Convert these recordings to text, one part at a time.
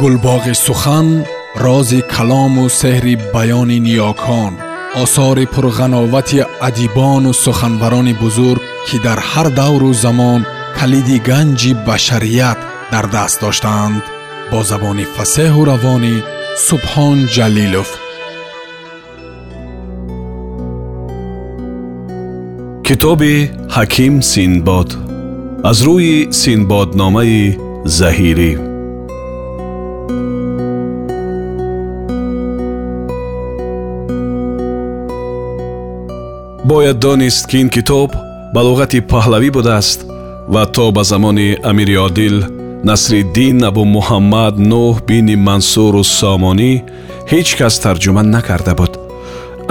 гулбоғи сухан рози калому сеҳри баёни ниёкон осори пурғановати адибону суханбарони бузург ки дар ҳар давру замон калиди ганҷи башарият дар даст доштаанд бо забони фасеҳу равонӣ субҳон ҷалилов. Китоби ҳаким синбод. Аз рӯи синбодномаи заҳирӣ бояд донист ки ин китоб ба луғати паҳлавӣ будааст ва то ба замони амири одил насриддин абу муҳаммад нӯҳ бини мансуру сомонӣ ҳеҷ кас тарҷума накарда буд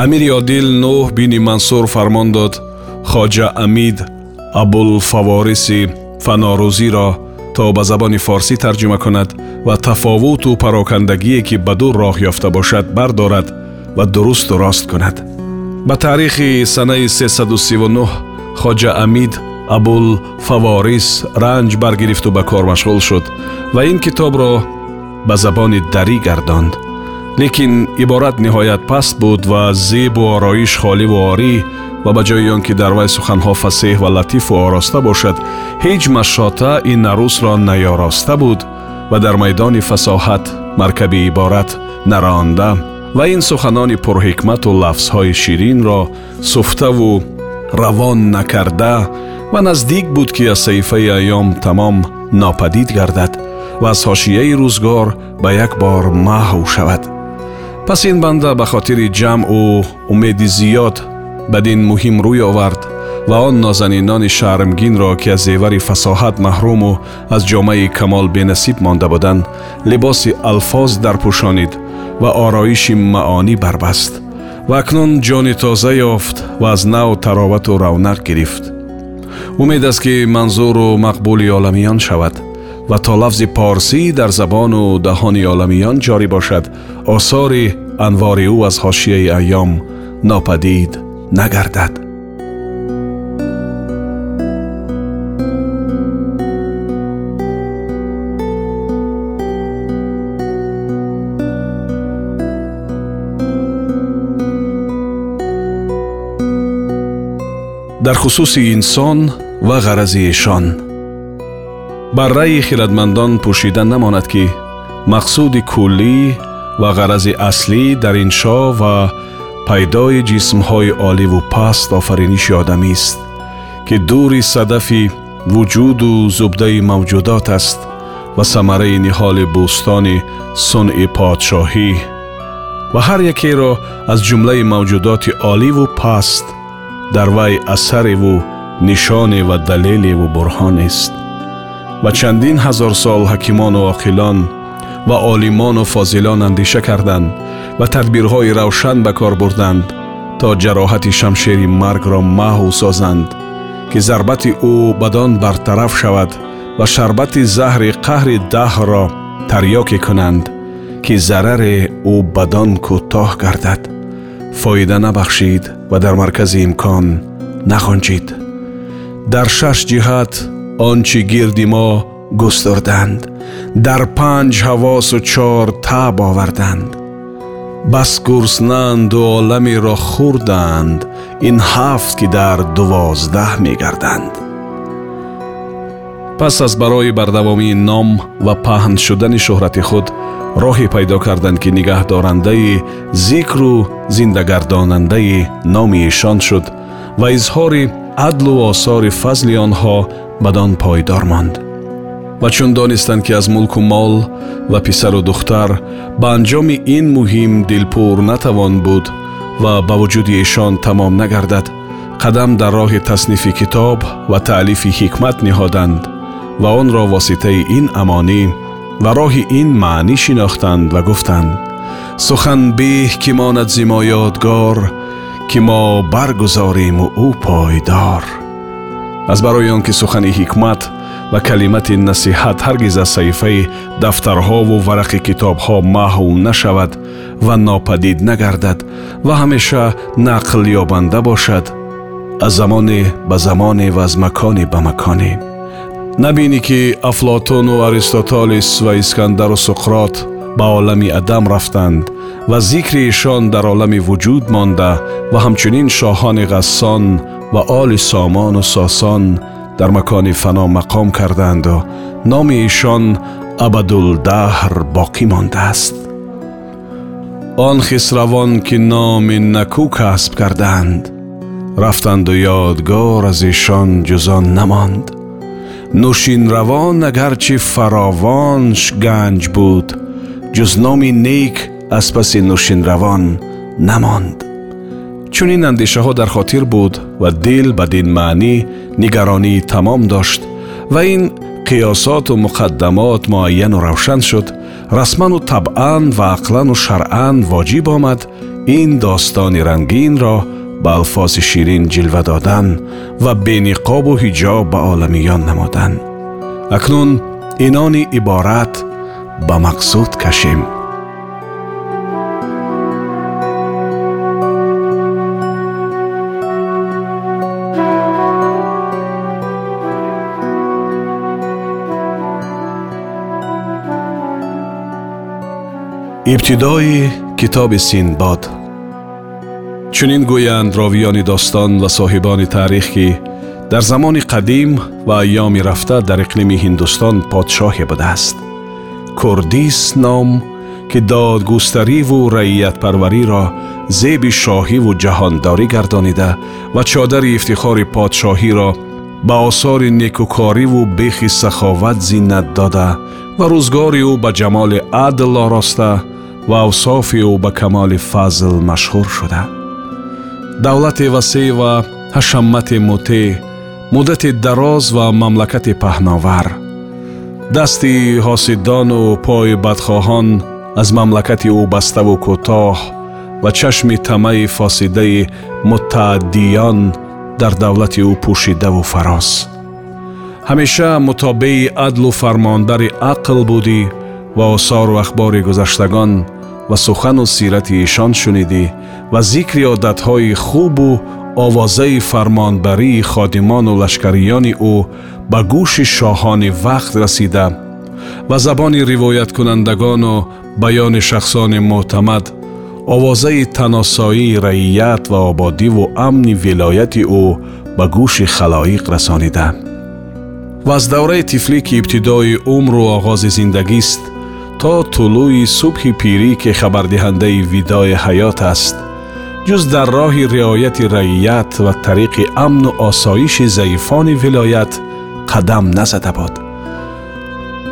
амири одил нӯҳ бини мансур фармон дод хоҷа амид абулфавориси фанорӯзиро то ба забони форсӣ тарҷума кунад ва тафовуту парокандагие ки ба ду роҳ ёфта бошад бардорад ва дурусту рост кунад ба таърихи санаи 339 хоҷа амид абулфаворис ранҷ баргирифту ба кор машғул шуд ва ин китобро ба забони дарӣ гардонд. Лекин иборат ниҳоят паст буд ва зебу ороиш холиву орӣ ва ба ҷои он ки дар вай суханҳо фасеҳ ва латифу ороста бошад ҳеҷ машота ин арӯсро наёроста буд ва дар майдони фасоҳат маркаби иборат наронда ва ин суханони пурҳикмату лафзҳои ширинро суфтаву равон накарда ва наздик буд ки аз саҳифаи айём тамом нопадид гардад ва аз ҳошияи рӯзгор ба як бор маҳв шавад. Пас ин банда ба хотири ҷамъу умеди зиёд бадин муҳим рӯй овард ва он нозанинони шармгинро ки аз зевари фасоҳат маҳруму аз ҷомаи камол бенасиб монда буданд либоси алфоз дарпӯшонид ва ороиши маонӣ барбаст ва акнун ҷони тоза ёфт ва аз нав таровату равнақ гирифт умед аст ки манзуру мақбули оламиён шавад ва то лафзи порсӣ дар забону даҳони оламиён ҷорӣ бошад осори анвори ӯ аз ҳошияи айём нопадид нагардад дар хусуси инсон ва ғарази эшон бар раъи хиратмандон пӯшида намонад ки мақсуди куллӣ ва ғарази аслӣ дар иншо ва пайдои ҷисмҳои оливу паст офариниши одамист ки дури садафи вуҷуду зубдаи мавҷудот аст ва самараи ниҳоли бӯстони сунъи подшоҳӣ ва ҳар якеро аз ҷумлаи мавҷудоти оливу паст дар вай асареву нишоне ва далелеву бурҳонест ва чандин ҳазор сол ҳакимону оқилон ва олимону фозилон андеша карданд ва тадбирҳои равшан ба кор бурданд то ҷароҳати шамшери маргро маҳв созанд ки зарбати ӯ бадон бартараф шавад ва шарбати заҳри қаҳри даҳрро тарьёке кунанд ки зараре ӯ бадон кӯтоҳ гардад фоида набахшид ва дар маркази имкон нағонҷид дар шаш ҷиҳат он чӣ гирди мо густурданд. Дар панҷ ҳавосу чор таб оварданд. Бас гурснанду оламеро хӯрданд ин ҳафт ки дар дувоздаҳ мегарданд. Пас аз барои бардавомии ном ва паҳн шудани шӯҳрати худ роҳе пайдо карданд ки нигаҳдорандаи зикру зиндагардонандаи номи эшон шуд ва изҳори адлу осори фазли онҳо бадон пойдор монд. Ва чун донистанд ки аз мулку мол ва писару духтар ба анҷоми ин муҳим дилпур натавон буд ва ба вуҷуди эшон тамом нагардад. Қадам дар роҳи таснифи китоб ва таълифи ҳикмат niҳоданд ва онро воситаи ин амонӣ ва роҳи ин маънӣ шинохтанд ва гуфтанд. Сухан беҳ ки монад зимо ёдгор ки мо баргузориму ӯ пойдор аз барои он ки сухани ҳикмат ва калимати насиҳат ҳаргиз аз саҳифаи дафтарҳову варақи китобҳо маҳв нашавад ва нопадид нагардад ва ҳамеша нақлёбанда бошад аз замоне ба замоне ва аз маконе ба маконе набинӣ ки афлотону аристотолис ва искандару суқрот ба олами адам рафтанд ва зикри ишон дар олами вуҷуд монда ва ҳамчунин шоҳони ғассон ва оли сомону сосон дар макони фано мақом кардаанду номи ишон абадулдаҳр боқӣ мондааст он хисравон ки номи накӯ касб карданд рафтанду ёдгор аз ишон ҷузон намонд нӯшинравон агарчи фаровонш ганҷ буд. Ҷуз номи нек аз паси нӯшинравон намонд. Чунин андешаҳо дар хотир буд ва дил бадин маънӣ нигаронии тамом дошт ва ин қиёсоту муқаддамот муайяну равшан шуд. Расману табъан ва ақлану шаръан воҷиб омад. Ин достони рангинро ба алфози ширин ҷилва додан ва бениқобу ҳиҷоб ба оламиён намудан акнун инони иборат ба мақсуд кашем. Ибтидои китоби синдбод чунин гӯянд ровиёни достон ва соҳибони таърих ки дар замони қадим ва айёми рафта дар иқлими ҳиндустон подшоҳе будааст курдис ном ки додгӯстариву раиятпарвариро зеби шоҳиву ҷаҳондорӣ гардонида ва чодари ифтихори подшоҳиро ба осори некӯкориву бехи саховат зиннат дода ва рӯзгори ӯ ба ҷамоли адл ороста ва авсофи ӯ ба камоли фазл машҳур шуда давлате васеъ ва ҳашаммати мутеъ муддати дароз ва мамлакати паҳновар. Дасти ҳосидону пои бадхоҳон аз мамлакати ӯ баставу кӯтоҳ ва чашми тамаи фосидаи мутааддиён дар давлати ӯ пӯшидаву фарос ҳамеша мутобеи адлу фармонбари ақл будӣ ва осору ахбори гузаштагон ва сухану сирати ишон шунидӣ ва зикри одатҳои хубу овозаи фармонбарии ходимону лашкариёни ӯ ба гӯши шоҳони вақт расида. Ва забони ривояткунандагону баёни шахсони мӯътамад овозаи таносоии раият ва ободиву амни вилояти ӯ ба гӯши халоиқ расонида. Ва аз давраи тифлӣ ки ибтидои умру оғози зиндагист то тулӯи субҳи пирӣ ки хабардиҳандаи видои ҳаёт аст ҷуз дар роҳи риояти раият ва тариқи амну осоиши заифони вилоят қадам назада буд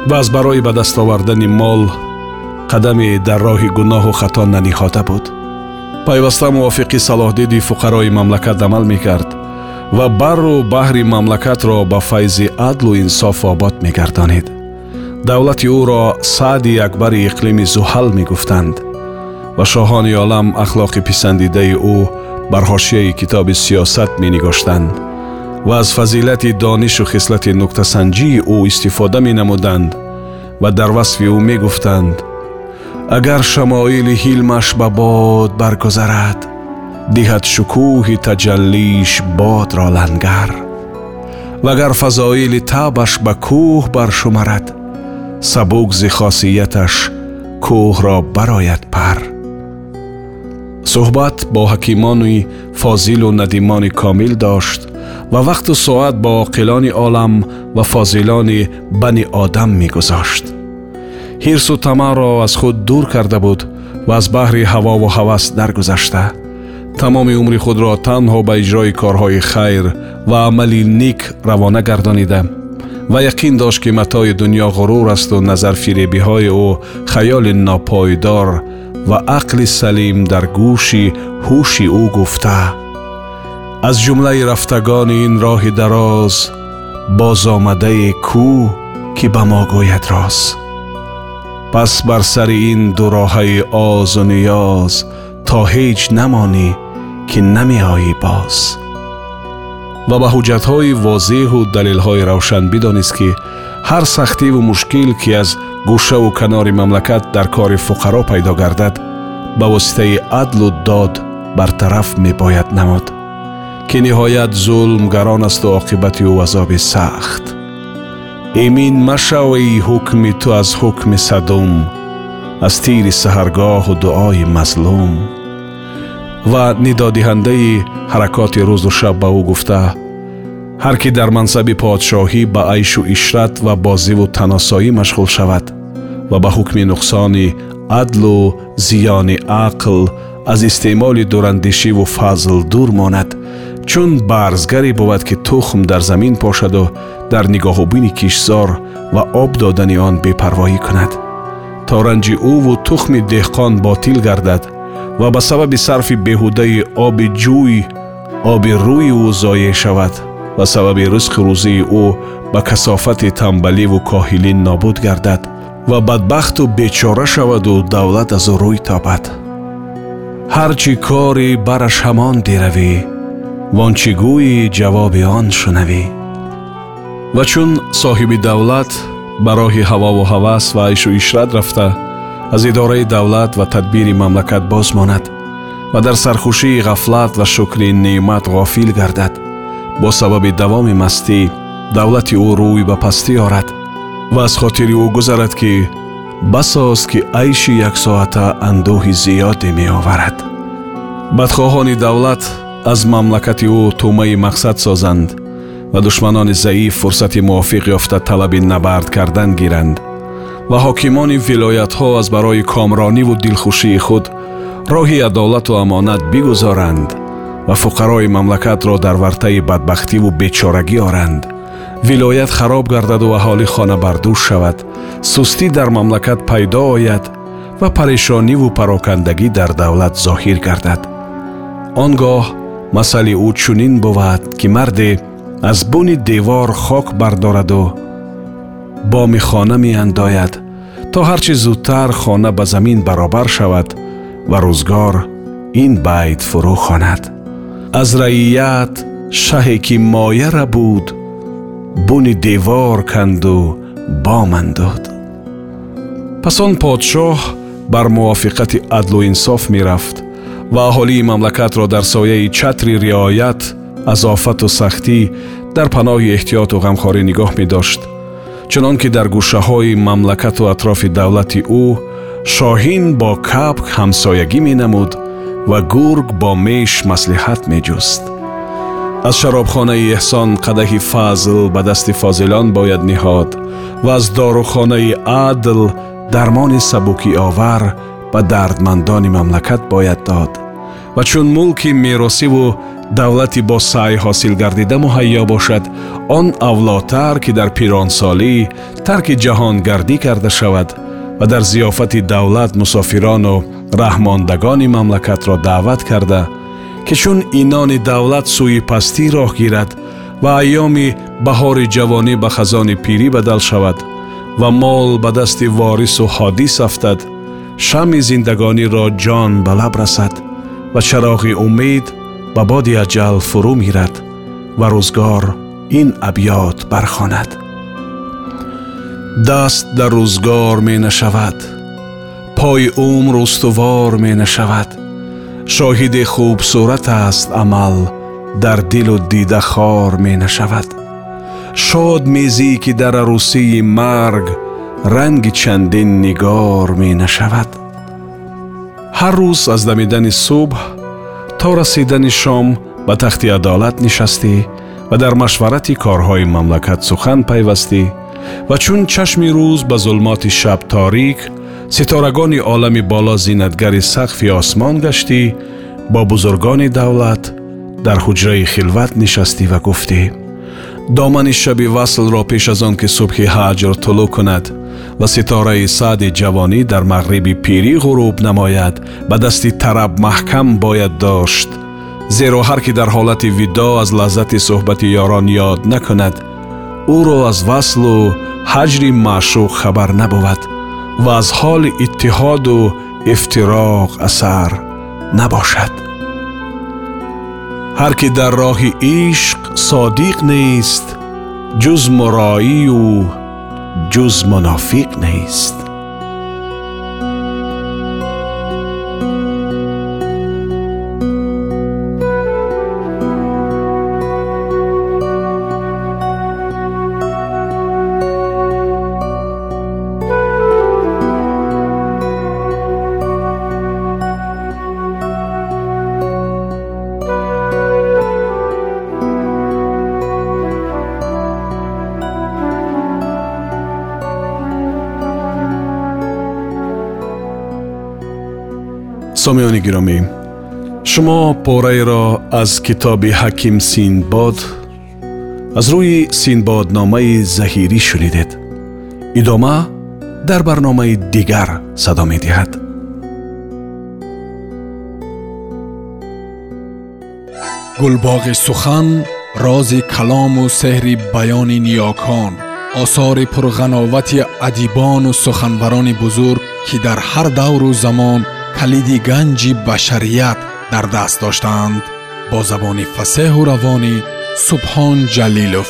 ва аз барои ба даст овардани мол қадаме дар роҳи гуноҳу хато наниҳода буд пайваста мувофиқи салоҳдиди фуқарои мамлакат амал мекард ва барру баҳри мамлакатро ба файзи адлу инсоф обод мегардонид давлати ӯро саъди акбари иқлими зуҳал мегуфтанд ва шоҳони олам ахлоқи писандидаи ӯ бар ҳошияи китоби сиёсат менигоштанд ва аз фазилати донишу хислати нуктасанҷии ӯ истифода менамуданд ва дар васфи ӯ мегуфтанд агар шамоили ҳилмаш ба бод баргузарад диҳад шукӯҳи таҷаллиш бодро лангар. Вагар фазоили табаш ба кӯҳ баршумарад сабук зи хосияташ кӯҳро барояд пар суҳбат бо ҳакимони фозилу надимони комил дошт ва вақту соат бо оқилони олам ва фозилони бани одам мегузошт ҳирсу тамаъро аз худ дур карда буд ва аз баҳри ҳавову ҳавас даргузашта тамоми умри худро танҳо ба иҷрои корҳои хайр ва амали нек равона гардонида Ва яқин дошт ки матои дунё ғурур асту назарфиребиҳои ӯ хаёли нопойдор ва ақли салим дар гӯши ҳуши ӯ гуфта. Аз ҷумлаи рафтагони ин роҳи дароз бозомадае кӯ ки ба мо гӯяд роз. Пас бар сари ин дуроҳаи озу ниёз то ҳеҷ намонӣ ки намеоӣ боз ва ба ҳуҷҷатҳои возеҳу далелҳои равшан бидонист ки ҳар сахтиву мушкил ки аз гӯшаву канори мамлакат дар кори фуқаро пайдо гардад ба воситаи адлу дод бартараф мебояд намуд ки ниҳоят зулм гарон асту оқибати ӯ азоби сахт. Эмин машавӣ ҳукми ту аз ҳукми садум аз тири саҳаргоҳу дуои мазлум ва нидодиҳандаи ҳаракоти рӯзу шаб ба ӯ гуфта. Ҳар кӣ дар мансаби подшоҳӣ ба айшу ишрат ва бозиву таносоӣ машғул шавад ва ба ҳукми нуқсони адлу зиёни ақл аз истеъмоли дурандешиву фазл дур монад. Чун барзгаре бувад ки тухм дар замин пошаду дар нигоҳубини кишзор ва об додани он бепарвоӣ кунад. То ранҷи ӯву тухми деҳқон ботил гардад ва ба сабаби сарфи беҳудаи оби ҷӯй оби рӯи ӯ зоеъ шавад ва сабаби ризқи рӯзии ӯ ба касофати тамбаливу коҳилӣ нобуд гардад ва бадбахту бечора шаваду давлат аз ӯ рӯй табад ҳар чӣ кори бараш ҳамон диравӣ вончи гӯи ҷавоби он шунавӣ ва чун соҳиби давлат ба роҳи ҳавову ҳавас ва айшу ишрат рафта аз идораи давлат ва тадбири мамлакат боз монад ва дар сархушии ғафлат ва шукри неъмат ғофил гардад. Бо сабаби давоми мастӣ давлати ӯ рӯй ба пастӣ орад ва аз хотири ӯ гузарад ки басоз ки айши яксоата андӯҳи зиёде меоварад. Бадхоҳони давлат аз мамлакати ӯ тӯмаи мақсад созанд ва душманони заиф фурсати мувофиқ ёфта талаби набард кардан гиранд ва ҳокимони вилоятҳо аз барои комрониву дилхушии худ роҳи адолату амонат бигузоранд ва фуқарои мамлакатро дар вартаи бадбахтиву бечорагӣ оранд. Вилоят хароб гардаду аҳолӣ хонабардӯш шавад сустӣ дар мамлакат пайдо ояд ва парешониву парокандагӣ дар давлат зоҳир гардад. Он гоҳ масъали ӯ чунин бувад ки марде аз буни девор хок бардораду боми хона меандояд то ҳар чӣ зудтар хона ба замин баробар шавад ва рӯзгор ин байт фурӯ хонад аз раият шаҳе ки мояра буд буни девор канду бом андод пас он подшоҳ бар мувофиқати адлу инсоф мерафт ва аҳолии мамлакатро дар сояи чатри риоят аз офату сахтӣ дар паноҳи эҳтиёту ғамхорӣ нигоҳ медошт чунон ки дар гӯшаҳои мамлакату атрофи давлати ӯ шоҳин бо капк ҳамсоягӣ менамуд ва гург бо меш маслиҳат меҷуст. Аз шаробхонаи эҳсон қадаҳи фазл ба дасти фозилон бояд ниҳод ва аз дорухонаи адл дармони сабукиовар ба дардмандони мамлакат бояд дод ва чун мулки меросиву давлати бо саъй ҳосил гардида муҳайё бошад он авлотар ки дар пиронсолӣ тарки ҷаҳонгардӣ карда шавад ва дар зиёфати давлат мусофирону раҳмондагони мамлакатро даъват карда ки чун инони давлат сӯи пастӣ роҳ гирад ва айёми баҳори ҷавонӣ ба хазони пирӣ бадал шавад ва мол ба дасти ворису ҳодис афтад шамъи зиндагониро ҷон ба лаб расад ва чароғи умед ба боди аҷал фурӯ мирад ва рӯзгор ин абьёт бархонад. Даст дар рӯзгор менашавад пои умр устувор менашавад. Шоҳиди хубсурат аст амал дар дилу дида хор менашавад. Шод мезӣ ки дар арӯсии марг ранги чандин нигор менашавад ҳар рӯз аз дамидани субҳ то расидани шом ба тахти адолат нишастӣ ва дар машварати корҳои мамлакат сухан пайвастӣ. Ва чун чашми рӯз ба зулмоти шаб торик ситорагони олами боло зинатгари сақфи осмон гаштӣ бо бузургони давлат дар ҳуҷраи хилват нишастӣ ва гуфтӣ. Домани шаби васлро пеш аз он ки субҳи ҳаҷр тулӯ кунад ва ситораи саъди ҷавонӣ дар мағриби пирӣ ғуруб намояд ба дасти тараб маҳкам бояд дошт. Зеро ҳар ки дар ҳолати видо аз лаззати суҳбати ёрон ёд накунад ӯро аз васлу ҳаҷри маъшуқ хабар набувад ва аз ҳоли иттиҳоду ифтироқ асар набошад. Ҳар ки дар роҳи ишқ содиқ нест ҷуз муроию ҷуз мунофиқ нест сомиёни гиромӣ шумо пораеро аз китоби ҳаким синбод аз рӯи синбодномаи заҳирӣ шунидед идома дар барномаи дигар садо медиҳад гулбоғи сухан рози калому сеҳри баёни ниёкон осори пурғановати адибону суханбарони бузург ки дар ҳар давру замон калиди ганҷи башарият дар даст доштаанд бо забони фасеҳу равонӣ субҳон ҷалилов